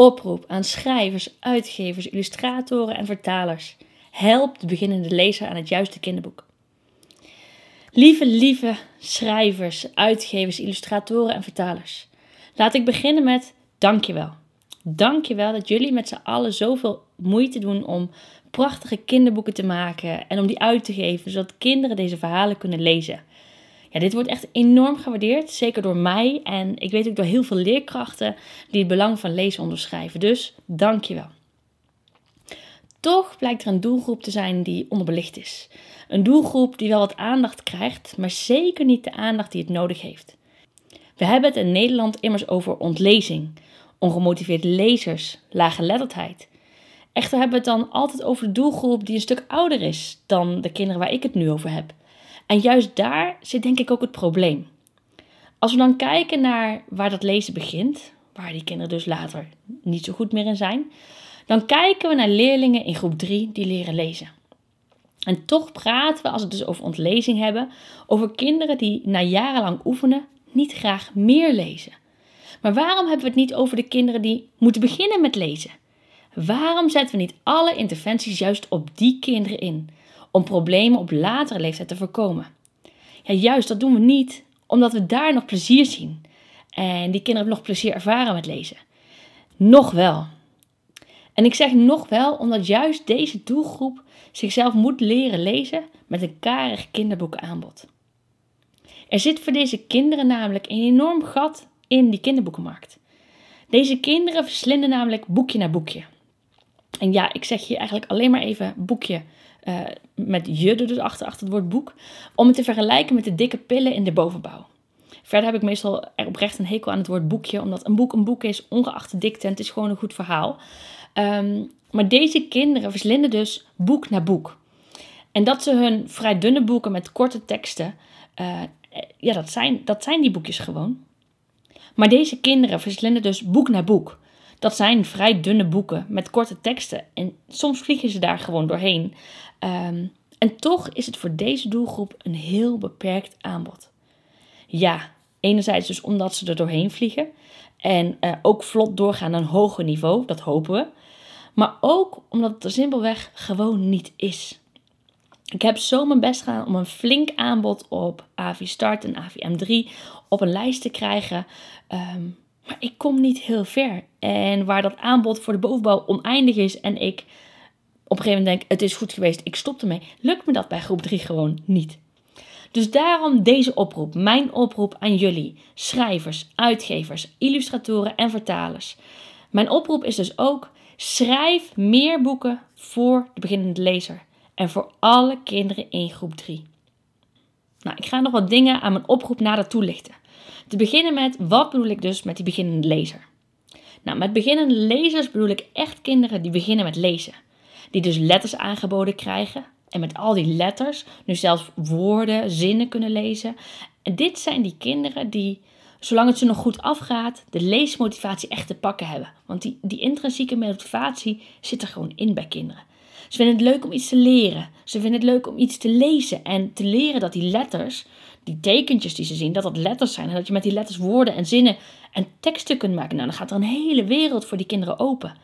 Oproep aan schrijvers, uitgevers, illustratoren en vertalers. Help de beginnende lezer aan het juiste kinderboek. Lieve, lieve schrijvers, uitgevers, illustratoren en vertalers. Laat ik beginnen met dankjewel. Dankjewel dat jullie met z'n allen zoveel moeite doen om prachtige kinderboeken te maken en om die uit te geven, zodat kinderen deze verhalen kunnen lezen. Ja, dit wordt echt enorm gewaardeerd, zeker door mij en ik weet ook door heel veel leerkrachten die het belang van lezen onderschrijven. Dus dankjewel. Toch blijkt er een doelgroep te zijn die onderbelicht is. Een doelgroep die wel wat aandacht krijgt, maar zeker niet de aandacht die het nodig heeft. We hebben het in Nederland immers over ontlezing, ongemotiveerde lezers, lage letterheid. Echter hebben we het dan altijd over de doelgroep die een stuk ouder is dan de kinderen waar ik het nu over heb. En juist daar zit denk ik ook het probleem. Als we dan kijken naar waar dat lezen begint, waar die kinderen dus later niet zo goed meer in zijn, dan kijken we naar leerlingen in groep 3 die leren lezen. En toch praten we, als we het dus over ontlezing hebben, over kinderen die na jarenlang oefenen niet graag meer lezen. Maar waarom hebben we het niet over de kinderen die moeten beginnen met lezen? Waarom zetten we niet alle interventies juist op die kinderen in? Om problemen op latere leeftijd te voorkomen. Ja, juist dat doen we niet omdat we daar nog plezier zien. En die kinderen nog plezier ervaren met lezen. Nog wel. En ik zeg nog wel omdat juist deze doelgroep zichzelf moet leren lezen met een karig kinderboekenaanbod. Er zit voor deze kinderen namelijk een enorm gat in die kinderboekenmarkt. Deze kinderen verslinden namelijk boekje na boekje. En ja, ik zeg hier eigenlijk alleen maar even boekje uh, met je dus achter, achter het woord boek, om het te vergelijken met de dikke pillen in de bovenbouw. Verder heb ik meestal oprecht een hekel aan het woord boekje, omdat een boek een boek is, ongeacht de dikte, en het is gewoon een goed verhaal. Um, maar deze kinderen verslinden dus boek na boek. En dat ze hun vrij dunne boeken met korte teksten, uh, ja, dat zijn, dat zijn die boekjes gewoon. Maar deze kinderen verslinden dus boek na boek. Dat zijn vrij dunne boeken met korte teksten. En soms vliegen ze daar gewoon doorheen. Um, en toch is het voor deze doelgroep een heel beperkt aanbod. Ja, enerzijds dus omdat ze er doorheen vliegen. En uh, ook vlot doorgaan naar een hoger niveau, dat hopen we. Maar ook omdat het er simpelweg gewoon niet is. Ik heb zo mijn best gedaan om een flink aanbod op AVI Start en AVI M3 op een lijst te krijgen. Um, maar ik kom niet heel ver. En waar dat aanbod voor de bovenbouw oneindig is en ik op een gegeven moment denk, het is goed geweest, ik stop ermee, lukt me dat bij groep 3 gewoon niet. Dus daarom deze oproep, mijn oproep aan jullie, schrijvers, uitgevers, illustratoren en vertalers. Mijn oproep is dus ook, schrijf meer boeken voor de beginnende lezer en voor alle kinderen in groep 3. Nou, ik ga nog wat dingen aan mijn oproep nader toelichten. Te beginnen met, wat bedoel ik dus met die beginnende lezer? Nou, met beginnende lezers bedoel ik echt kinderen die beginnen met lezen. Die dus letters aangeboden krijgen en met al die letters nu zelfs woorden, zinnen kunnen lezen. En dit zijn die kinderen die, zolang het ze nog goed afgaat, de leesmotivatie echt te pakken hebben. Want die, die intrinsieke motivatie zit er gewoon in bij kinderen. Ze vinden het leuk om iets te leren. Ze vinden het leuk om iets te lezen en te leren dat die letters die tekentjes die ze zien, dat dat letters zijn. En dat je met die letters woorden en zinnen en teksten kunt maken. Nou, dan gaat er een hele wereld voor die kinderen open.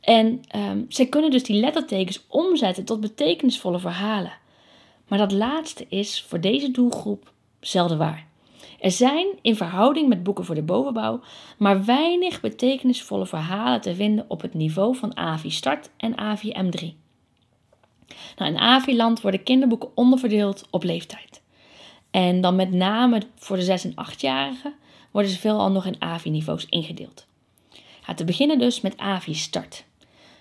En um, zij kunnen dus die lettertekens omzetten tot betekenisvolle verhalen. Maar dat laatste is voor deze doelgroep zelden waar. Er zijn in verhouding met boeken voor de bovenbouw maar weinig betekenisvolle verhalen te vinden op het niveau van AVI Start en AVI M3. Nou, in AVI-land worden kinderboeken onderverdeeld op leeftijd. En dan met name voor de 6- en 8-jarigen worden ze veelal nog in AVI-niveaus ingedeeld. Ja, te beginnen dus met AVI Start.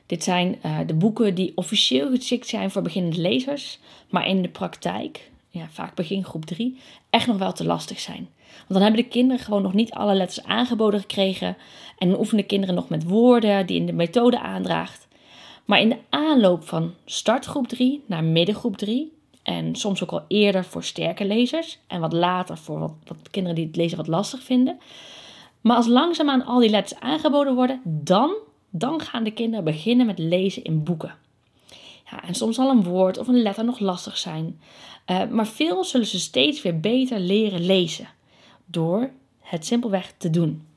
Dit zijn uh, de boeken die officieel geschikt zijn voor beginnende lezers, maar in de praktijk, ja, vaak begin groep 3, echt nog wel te lastig zijn. Want dan hebben de kinderen gewoon nog niet alle letters aangeboden gekregen en dan oefenen de kinderen nog met woorden die in de methode aandraagt. Maar in de aanloop van startgroep 3 naar middengroep 3 en soms ook al eerder voor sterke lezers. En wat later voor wat, kinderen die het lezen wat lastig vinden. Maar als langzaamaan al die letters aangeboden worden, dan, dan gaan de kinderen beginnen met lezen in boeken. Ja, en soms zal een woord of een letter nog lastig zijn. Uh, maar veel zullen ze steeds weer beter leren lezen. Door het simpelweg te doen.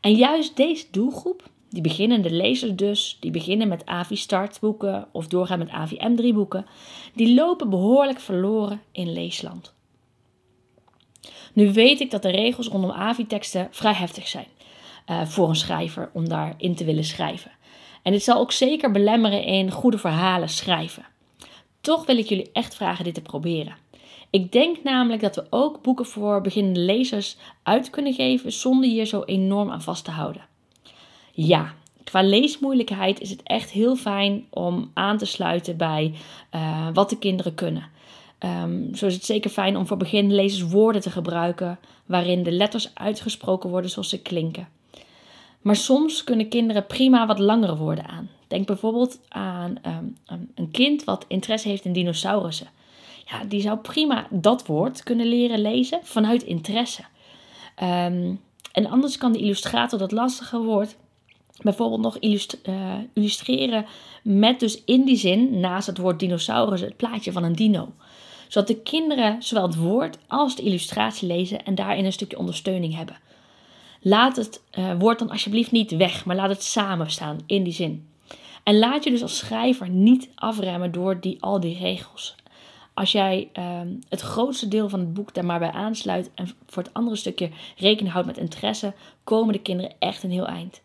En juist deze doelgroep, die beginnende lezers dus, die beginnen met AVI Start boeken of doorgaan met AVI M3 boeken, die lopen behoorlijk verloren in leesland. Nu weet ik dat de regels rondom AVI-teksten vrij heftig zijn uh, voor een schrijver om daarin te willen schrijven. En dit zal ook zeker belemmeren in goede verhalen schrijven. Toch wil ik jullie echt vragen dit te proberen. Ik denk namelijk dat we ook boeken voor beginnende lezers uit kunnen geven zonder hier zo enorm aan vast te houden. Ja, qua leesmoeilijkheid is het echt heel fijn om aan te sluiten bij uh, wat de kinderen kunnen. Um, zo is het zeker fijn om voor beginnende lezers woorden te gebruiken waarin de letters uitgesproken worden zoals ze klinken. Maar soms kunnen kinderen prima wat langere woorden aan. Denk bijvoorbeeld aan um, een kind wat interesse heeft in dinosaurussen. Ja, die zou prima dat woord kunnen leren lezen vanuit interesse. Um, en anders kan de illustrator dat lastige woord bijvoorbeeld nog uh, illustreren met dus in die zin, naast het woord dinosaurus, het plaatje van een dino. Zodat de kinderen zowel het woord als de illustratie lezen en daarin een stukje ondersteuning hebben. Laat het uh, woord dan alsjeblieft niet weg, maar laat het samen staan in die zin. En laat je dus als schrijver niet afremmen door die, al die regels. Als jij uh, het grootste deel van het boek daar maar bij aansluit en voor het andere stukje rekening houdt met interesse, komen de kinderen echt een heel eind.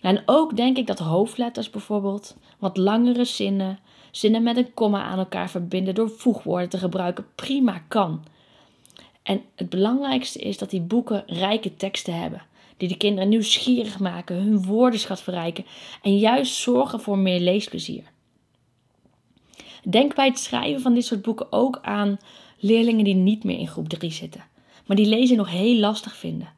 En ook denk ik dat hoofdletters bijvoorbeeld, wat langere zinnen, zinnen met een komma aan elkaar verbinden door voegwoorden te gebruiken, prima kan. En het belangrijkste is dat die boeken rijke teksten hebben, die de kinderen nieuwsgierig maken, hun woordenschat verrijken en juist zorgen voor meer leesplezier. Denk bij het schrijven van dit soort boeken ook aan leerlingen die niet meer in groep 3 zitten, maar die lezen nog heel lastig vinden.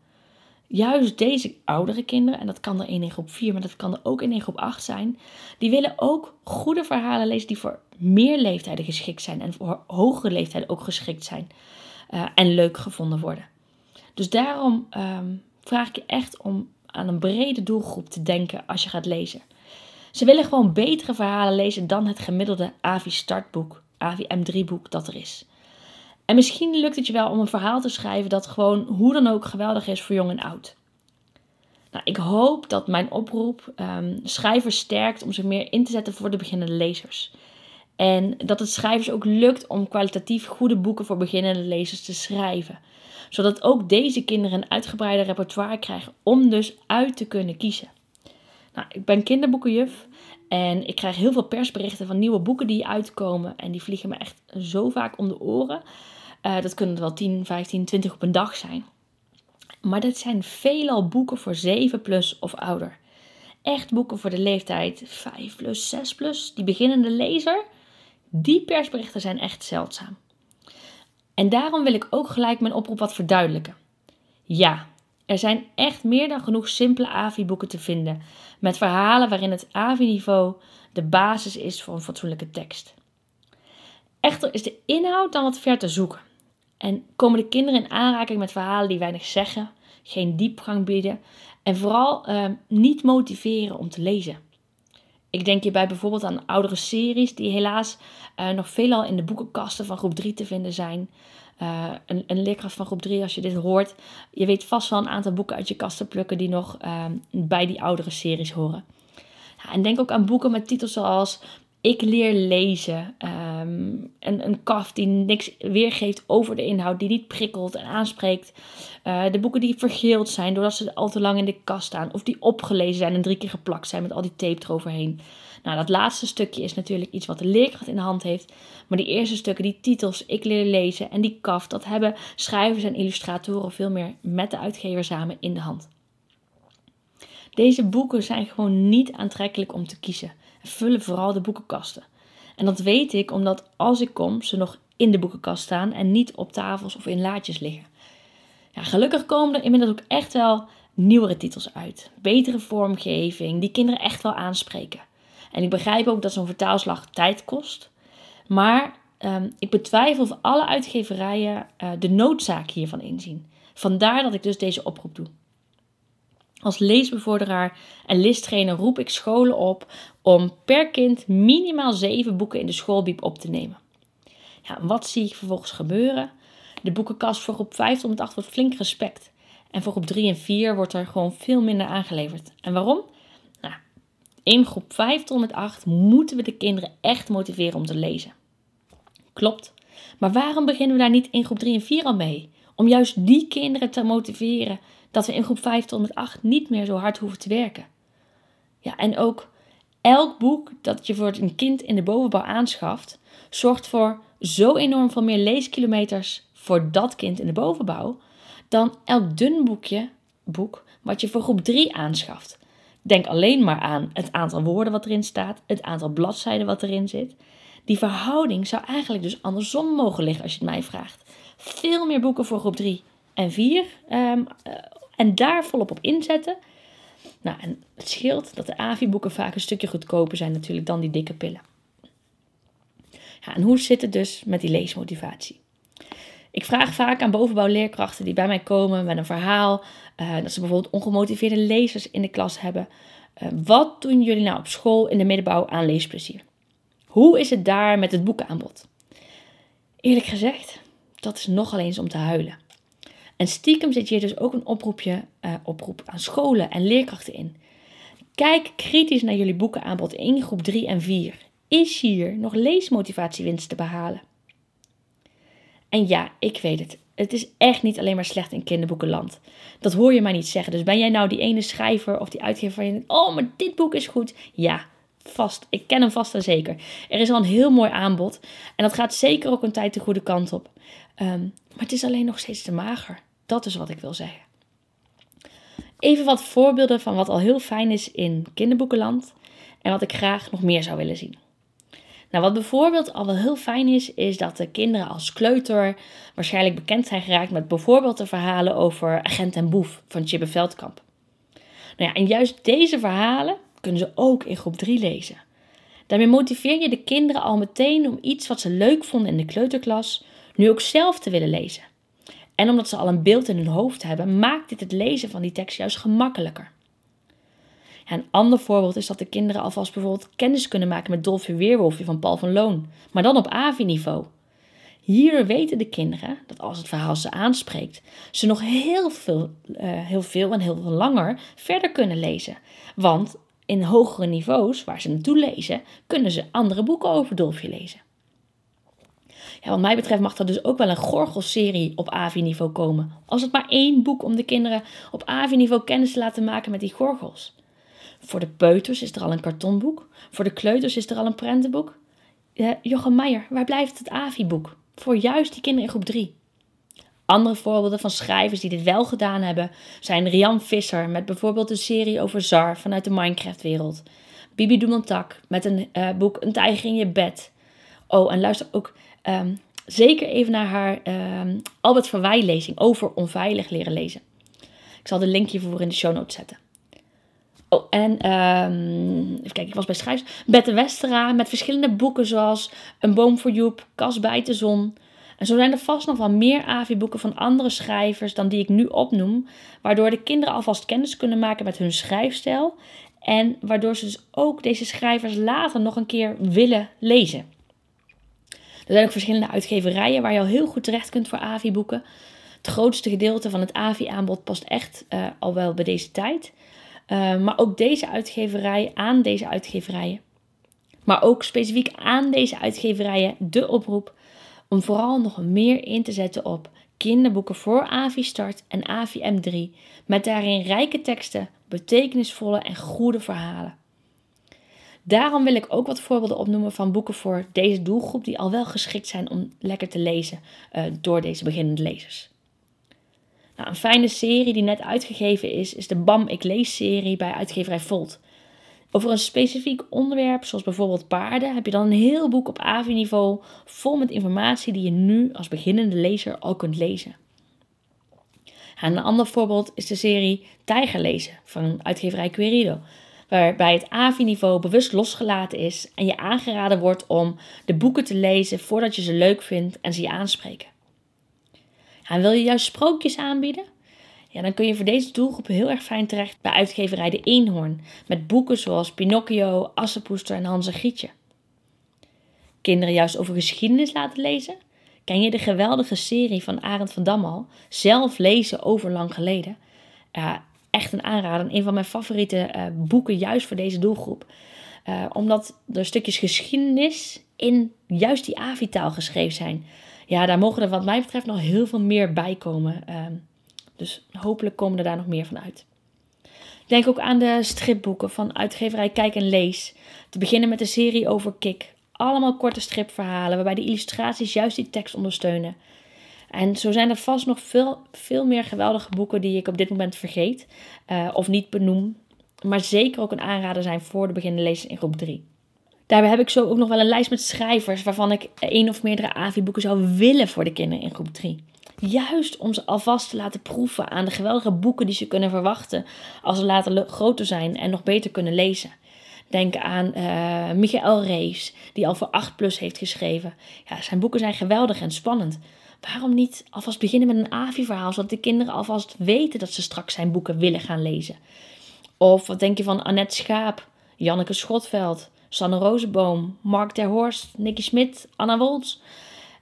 Juist deze oudere kinderen, en dat kan er één in groep 4, maar dat kan er ook in groep 8 zijn, die willen ook goede verhalen lezen die voor meer leeftijden geschikt zijn en voor hogere leeftijden ook geschikt zijn uh, en leuk gevonden worden. Dus daarom um, vraag ik je echt om aan een brede doelgroep te denken als je gaat lezen. Ze willen gewoon betere verhalen lezen dan het gemiddelde AVI startboek, AVI M3 boek dat er is. En misschien lukt het je wel om een verhaal te schrijven dat gewoon hoe dan ook geweldig is voor jong en oud. Nou, ik hoop dat mijn oproep um, schrijvers sterkt om zich meer in te zetten voor de beginnende lezers. En dat het schrijvers ook lukt om kwalitatief goede boeken voor beginnende lezers te schrijven. Zodat ook deze kinderen een uitgebreide repertoire krijgen om dus uit te kunnen kiezen. Nou, ik ben kinderboekenjuf en ik krijg heel veel persberichten van nieuwe boeken die uitkomen. En die vliegen me echt zo vaak om de oren. Uh, dat kunnen wel 10, 15, 20 op een dag zijn. Maar dat zijn veelal boeken voor 7 plus of ouder. Echt boeken voor de leeftijd 5 plus, 6 plus. Die beginnende lezer, die persberichten zijn echt zeldzaam. En daarom wil ik ook gelijk mijn oproep wat verduidelijken. Ja, er zijn echt meer dan genoeg simpele AVI-boeken te vinden, met verhalen waarin het AVI-niveau de basis is voor een fatsoenlijke tekst. Echter is de inhoud dan wat ver te zoeken. En komen de kinderen in aanraking met verhalen die weinig zeggen, geen diepgang bieden en vooral uh, niet motiveren om te lezen. Ik denk hierbij bijvoorbeeld aan oudere series die helaas uh, nog veelal in de boekenkasten van groep 3 te vinden zijn. Uh, een, een leerkracht van groep 3, als je dit hoort, je weet vast wel een aantal boeken uit je kasten plukken die nog bij die oudere series horen. Ja, en denk ook aan boeken met titels zoals ik leer lezen. Um, een, een kaf die niks weergeeft over de inhoud, die niet prikkelt en aanspreekt. Uh, de boeken die vergeeld zijn doordat ze al te lang in de kast staan. Of die opgelezen zijn en drie keer geplakt zijn met al die tape eroverheen. Nou, dat laatste stukje is natuurlijk iets wat de leerkracht in de hand heeft. Maar die eerste stukken, die titels, ik leer lezen en die kaf, dat hebben schrijvers en illustratoren veel meer met de uitgever samen in de hand. Deze boeken zijn gewoon niet aantrekkelijk om te kiezen vullen vooral de boekenkasten. En dat weet ik omdat als ik kom, ze nog in de boekenkast staan en niet op tafels of in laadjes liggen. Ja, gelukkig komen er inmiddels ook echt wel nieuwere titels uit. Betere vormgeving, die kinderen echt wel aanspreken. En ik begrijp ook dat zo'n vertaalslag tijd kost. Maar um, ik betwijfel of alle uitgeverijen uh, de noodzaak hiervan inzien. Vandaar dat ik dus deze oproep doe. Als leesbevorderaar en listtrainer roep ik scholen op om per kind minimaal zeven boeken in de schoolbiep op te nemen. Ja, wat zie ik vervolgens gebeuren? De boekenkast voor groep 5 tot 8 wordt flink respect. En voor groep 3 en 4 wordt er gewoon veel minder aangeleverd. En waarom? In groep 5 tot met 8 moeten we de kinderen echt motiveren om te lezen. Klopt. Maar waarom beginnen we daar niet in groep 3 en 4 al mee? Om juist die kinderen te motiveren dat we in groep 5 tot met 8 niet meer zo hard hoeven te werken. Ja, en ook elk boek dat je voor een kind in de bovenbouw aanschaft, zorgt voor zo enorm veel meer leeskilometers voor dat kind in de bovenbouw dan elk dun boekje, boek wat je voor groep 3 aanschaft. Denk alleen maar aan het aantal woorden wat erin staat, het aantal bladzijden wat erin zit. Die verhouding zou eigenlijk dus andersom mogen liggen als je het mij vraagt. Veel meer boeken voor groep 3 en 4 um, uh, en daar volop op inzetten. Nou, en het scheelt dat de AVI-boeken vaak een stukje goedkoper zijn natuurlijk dan die dikke pillen. Ja, en hoe zit het dus met die leesmotivatie? Ik vraag vaak aan bovenbouwleerkrachten die bij mij komen met een verhaal, uh, dat ze bijvoorbeeld ongemotiveerde lezers in de klas hebben. Uh, wat doen jullie nou op school in de middenbouw aan leesplezier? Hoe is het daar met het boekenaanbod? Eerlijk gezegd, dat is nogal eens om te huilen. En stiekem zit hier dus ook een oproepje, uh, oproep aan scholen en leerkrachten in. Kijk kritisch naar jullie boekenaanbod in groep 3 en 4. Is hier nog leesmotivatiewinst te behalen? En ja, ik weet het. Het is echt niet alleen maar slecht in kinderboekenland. Dat hoor je mij niet zeggen. Dus ben jij nou die ene schrijver of die uitgever van je oh, maar dit boek is goed. Ja, vast. Ik ken hem vast en zeker. Er is al een heel mooi aanbod. En dat gaat zeker ook een tijd de goede kant op. Um, maar het is alleen nog steeds te mager. Dat is wat ik wil zeggen. Even wat voorbeelden van wat al heel fijn is in kinderboekenland. En wat ik graag nog meer zou willen zien. Nou, wat bijvoorbeeld al wel heel fijn is, is dat de kinderen als kleuter waarschijnlijk bekend zijn geraakt met bijvoorbeeld de verhalen over Agent en Boef van Chibbe Veldkamp. Nou ja, en juist deze verhalen kunnen ze ook in groep 3 lezen. Daarmee motiveer je de kinderen al meteen om iets wat ze leuk vonden in de kleuterklas nu ook zelf te willen lezen. En omdat ze al een beeld in hun hoofd hebben, maakt dit het lezen van die tekst juist gemakkelijker. een ander voorbeeld is dat de kinderen alvast bijvoorbeeld kennis kunnen maken met Dolfje Weerwolfje van Paul van Loon, maar dan op AVI-niveau. Hier weten de kinderen dat als het verhaal ze aanspreekt, ze nog heel veel, uh, heel veel en heel veel langer verder kunnen lezen. Want in hogere niveaus, waar ze naartoe lezen, kunnen ze andere boeken over Dolfje lezen. Ja, wat mij betreft mag er dus ook wel een gorgelserie op AVI-niveau komen. Als het maar één boek om de kinderen op AVI-niveau kennis te laten maken met die gorgels. Voor de peuters is er al een kartonboek. Voor de kleuters is er al een prentenboek. Jochem Meijer, waar blijft het AVI-boek? Voor juist die kinderen in groep 3. Andere voorbeelden van schrijvers die dit wel gedaan hebben zijn Rian Visser met bijvoorbeeld een serie over Zar vanuit de Minecraft-wereld. Bibi Dumontak met een uh, boek Een tijger in je bed. Oh, en luister ook um, zeker even naar haar um, Albert Verwij lezing over onveilig leren lezen. Ik zal de link hiervoor in de show notes zetten. Oh, en um, even kijken, ik was bij schrijvers. Bette Westera met verschillende boeken zoals Een boom voor Joep, Kas bij de zon. En zo zijn er vast nog wel meer AVI-boeken van andere schrijvers dan die ik nu opnoem, waardoor de kinderen alvast kennis kunnen maken met hun schrijfstijl en waardoor ze dus ook deze schrijvers later nog een keer willen lezen. Er zijn ook verschillende uitgeverijen waar je al heel goed terecht kunt voor AVI-boeken. Het grootste gedeelte van het AVI-aanbod past echt uh, al wel bij deze tijd. Uh, maar ook deze uitgeverij, aan deze uitgeverijen. Maar ook specifiek aan deze uitgeverijen de oproep om vooral nog meer in te zetten op kinderboeken voor AVI Start en AVI M3. Met daarin rijke teksten, betekenisvolle en goede verhalen. Daarom wil ik ook wat voorbeelden opnoemen van boeken voor deze doelgroep die al wel geschikt zijn om lekker te lezen uh, door deze beginnende lezers. Nou, een fijne serie die net uitgegeven is, is de BAM Ik Lees serie bij uitgeverij Volt. Over een specifiek onderwerp, zoals bijvoorbeeld paarden, heb je dan een heel boek op AVI-niveau vol met informatie die je nu als beginnende lezer al kunt lezen. En een ander voorbeeld is de serie Tijgerlezen van uitgeverij Querido waarbij het AVI-niveau bewust losgelaten is en je aangeraden wordt om de boeken te lezen voordat je ze leuk vindt en ze je aanspreken. En wil je juist sprookjes aanbieden? Ja, dan kun je voor deze doelgroep heel erg fijn terecht bij uitgeverij De Eenhoorn, met boeken zoals Pinocchio, Assepoester en Hans en Grietje. Kinderen juist over geschiedenis laten lezen? Ken je de geweldige serie van Arend van Dam al? Zelf lezen over lang geleden? Ja, echt een aanrader. Een van mijn favoriete uh, boeken, juist voor deze doelgroep. Uh, omdat er stukjes geschiedenis in juist die AVI-taal geschreven zijn. Ja, daar mogen er wat mij betreft nog heel veel meer bij komen. Uh, dus hopelijk komen er daar nog meer van uit. Denk ook aan de stripboeken van uitgeverij Kijk en Lees. Te beginnen met de serie over Kik. Allemaal korte stripverhalen waarbij de illustraties juist die tekst ondersteunen. En zo zijn er vast nog veel, veel meer geweldige boeken die ik op dit moment vergeet uh, of niet benoem. Maar zeker ook een aanrader zijn voor de beginnende lezers in groep 3. Daarbij heb ik zo ook nog wel een lijst met schrijvers waarvan ik één of meerdere AVI-boeken zou willen voor de kinderen in groep 3. Juist om ze alvast te laten proeven aan de geweldige boeken die ze kunnen verwachten als ze later groter zijn en nog beter kunnen lezen. Denk aan uh, Michael Rees, die al voor 8 plus heeft geschreven. Ja, zijn boeken zijn geweldig en spannend. Waarom niet alvast beginnen met een AVI-verhaal, zodat de kinderen alvast weten dat ze straks zijn boeken willen gaan lezen? Of wat denk je van Annette Schaap, Janneke Schotveld, Sanne Rozenboom, Mark ter Horst, Nicky Smit, Anna Woltz?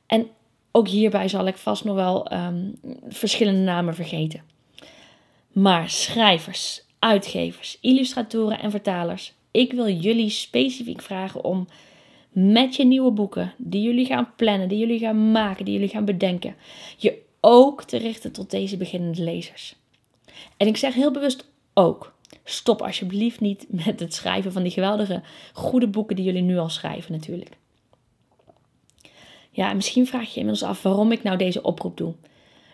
En ook hierbij zal ik vast nog wel um, verschillende namen vergeten. Maar schrijvers, uitgevers, illustratoren en vertalers, ik wil jullie specifiek vragen om met je nieuwe boeken, die jullie gaan plannen, die jullie gaan maken, die jullie gaan bedenken, je ook te richten tot deze beginnende lezers. En ik zeg heel bewust ook. Stop alsjeblieft niet met het schrijven van die geweldige, goede boeken die jullie nu al schrijven, natuurlijk. Ja, en misschien vraag je je inmiddels af waarom ik nou deze oproep doe.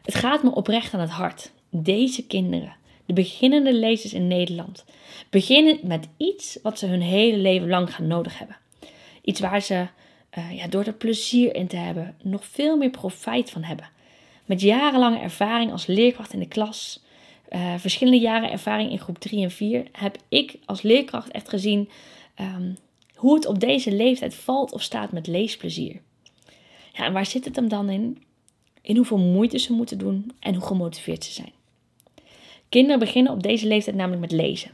Het gaat me oprecht aan het hart. Deze kinderen, de beginnende lezers in Nederland, beginnen met iets wat ze hun hele leven lang gaan nodig hebben. Iets waar ze uh, ja, door er plezier in te hebben nog veel meer profijt van hebben. Met jarenlange ervaring als leerkracht in de klas, uh, verschillende jaren ervaring in groep 3 en 4, heb ik als leerkracht echt gezien um, hoe het op deze leeftijd valt of staat met leesplezier. Ja, en waar zit het hem dan in? In hoeveel moeite ze moeten doen en hoe gemotiveerd ze zijn. Kinderen beginnen op deze leeftijd namelijk met lezen.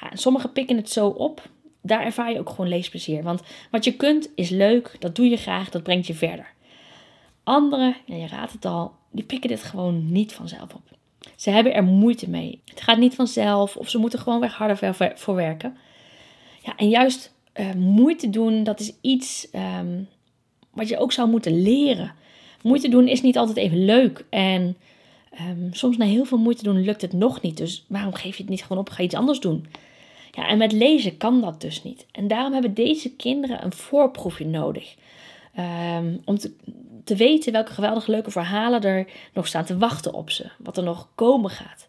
Ja, sommigen pikken het zo op daar ervaar je ook gewoon leesplezier. Want wat je kunt is leuk, dat doe je graag, dat brengt je verder. Anderen, je raadt het al, die pikken dit gewoon niet vanzelf op. Ze hebben er moeite mee. Het gaat niet vanzelf of ze moeten gewoon weer harder voor werken. Ja, en juist uh, moeite doen, dat is iets um, wat je ook zou moeten leren. Moeite doen is niet altijd even leuk. En um, soms na heel veel moeite doen lukt het nog niet. Dus waarom geef je het niet gewoon op? Ga iets anders doen. Ja, en met lezen kan dat dus niet. En daarom hebben deze kinderen een voorproefje nodig. Um, om te, te, weten welke geweldig leuke verhalen er nog staan te wachten op ze. Wat er nog komen gaat.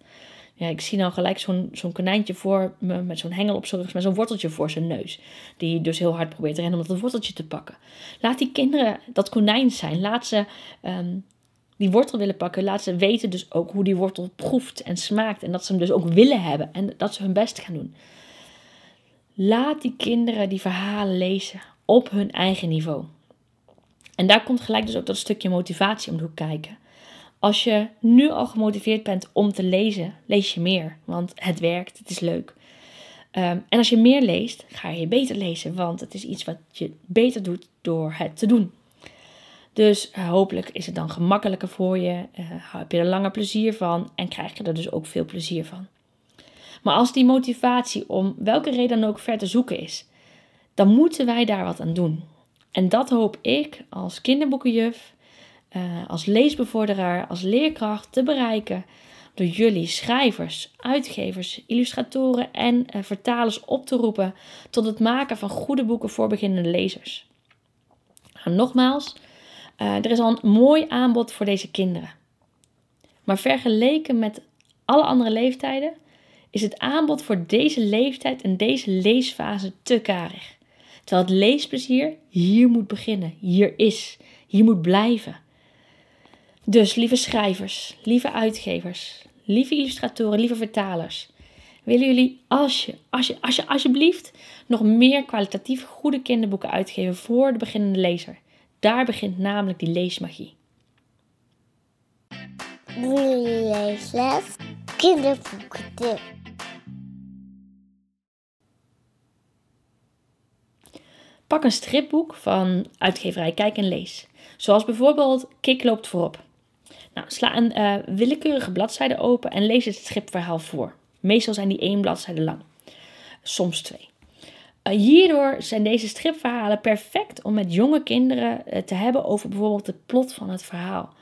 Ja, ik zie nou gelijk zo'n zo'n konijntje voor me met zo'n hengel op zijn rug, met zo'n worteltje voor zijn neus. Die dus heel hard probeert te rennen om dat worteltje te pakken. Laat die kinderen dat konijn zijn. Laat ze um, die wortel willen pakken. Laat ze weten dus ook hoe die wortel proeft en smaakt. En dat ze hem dus ook willen hebben. En dat ze hun best gaan doen. Laat die kinderen die verhalen lezen op hun eigen niveau. En daar komt gelijk dus ook dat stukje motivatie om de hoek kijken. Als je nu al gemotiveerd bent om te lezen, lees je meer, want het werkt, het is leuk. Um, en als je meer leest, ga je beter lezen, want het is iets wat je beter doet door het te doen. Dus uh, hopelijk is het dan gemakkelijker voor je, uh, heb je er langer plezier van en krijg je er dus ook veel plezier van. Maar als die motivatie om welke reden dan ook ver te zoeken is, dan moeten wij daar wat aan doen. En dat hoop ik als kinderboekenjuf, uh, als leesbevorderaar, als leerkracht te bereiken door jullie schrijvers, uitgevers, illustratoren en uh, vertalers op te roepen tot het maken van goede boeken voor beginnende lezers. Nou, nogmaals, uh, er is al een mooi aanbod voor deze kinderen. Maar vergeleken met alle andere leeftijden is het aanbod voor deze leeftijd en deze leesfase te karig. Terwijl het leesplezier hier moet beginnen, hier is, hier moet blijven. Dus lieve schrijvers, lieve uitgevers, lieve illustratoren, lieve vertalers, willen jullie als je, als je, als je alsjeblieft nog meer kwalitatief goede kinderboeken uitgeven voor de beginnende lezer. Daar begint namelijk die leesmagie. Leesles, kinderboeken. Pak een stripboek van uitgeverij Kijk en Lees. Zoals bijvoorbeeld Kik loopt voorop. Nou, sla een uh, willekeurige bladzijde open en lees het stripverhaal voor. Meestal zijn die één bladzijde lang, soms twee. Uh, hierdoor zijn deze stripverhalen perfect om met jonge kinderen uh, te hebben over bijvoorbeeld het plot van het verhaal.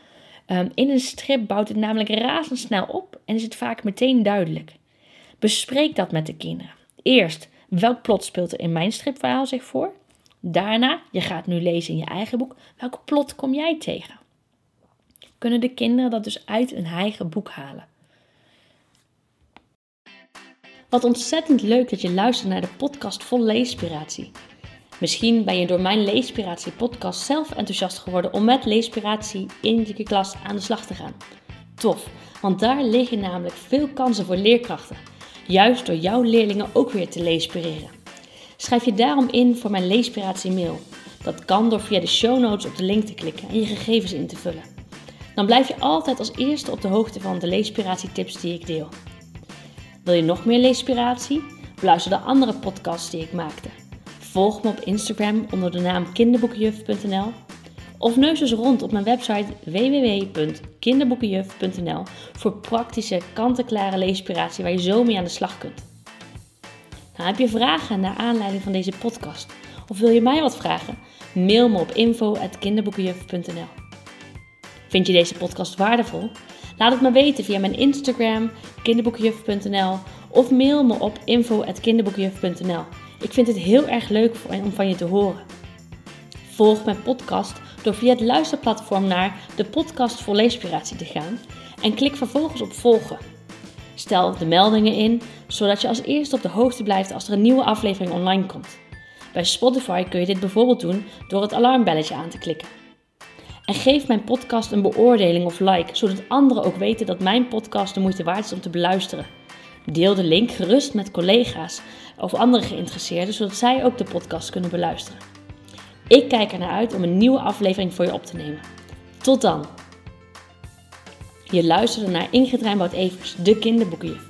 Um, in een strip bouwt het namelijk razendsnel op en is het vaak meteen duidelijk. Bespreek dat met de kinderen. Eerst, welk plot speelt er in mijn stripverhaal zich voor? Daarna, je gaat nu lezen in je eigen boek, welk plot kom jij tegen? Kunnen de kinderen dat dus uit een eigen boek halen? Wat ontzettend leuk dat je luistert naar de podcast vol leespiratie. Misschien ben je door mijn Leespiratie podcast zelf enthousiast geworden om met Leespiratie in je klas aan de slag te gaan. Tof, want daar liggen namelijk veel kansen voor leerkrachten. Juist door jouw leerlingen ook weer te leespireren. Schrijf je daarom in voor mijn Leespiratie mail. Dat kan door via de show notes op de link te klikken en je gegevens in te vullen. Dan blijf je altijd als eerste op de hoogte van de Leespiratie tips die ik deel. Wil je nog meer leespiratie? Beluister de andere podcasts die ik maakte. Volg me op Instagram onder de naam kinderboekenjuf.nl of neus eens rond op mijn website www.kinderboekenjuf.nl voor praktische, kant-en-klare leespiratie waar je zo mee aan de slag kunt. Nou, heb je vragen naar aanleiding van deze podcast of wil je mij wat vragen? Mail me op info.kinderboekenjuf.nl Vind je deze podcast waardevol? Laat het me weten via mijn Instagram, kinderboekenjuf.nl of mail me op info.kinderboekenjuf.nl. Ik vind het heel erg leuk om van je te horen. Volg mijn podcast door via het luisterplatform naar de podcast voor leespiratie te gaan en klik vervolgens op volgen. Stel de meldingen in, zodat je als eerste op de hoogte blijft als er een nieuwe aflevering online komt. Bij Spotify kun je dit bijvoorbeeld doen door het alarmbelletje aan te klikken. En geef mijn podcast een beoordeling of like, zodat anderen ook weten dat mijn podcast de moeite waard is om te beluisteren. Deel de link gerust met collega's of andere geïnteresseerden, zodat zij ook de podcast kunnen beluisteren. Ik kijk er naar uit om een nieuwe aflevering voor je op te nemen. Tot dan! Je luisterde naar Ingrid Rijnboud-Evers, de kinderboekenjuf.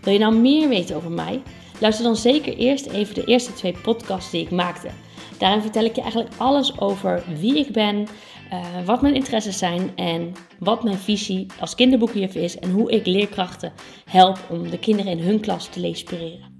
Wil je nou meer weten over mij? Luister dan zeker eerst even de eerste twee podcasts die ik maakte. Daarin vertel ik je eigenlijk alles over wie ik ben, uh, wat mijn interesses zijn en wat mijn visie als kinderboekenjuf is en hoe ik leerkrachten help om de kinderen in hun klas te leespireren.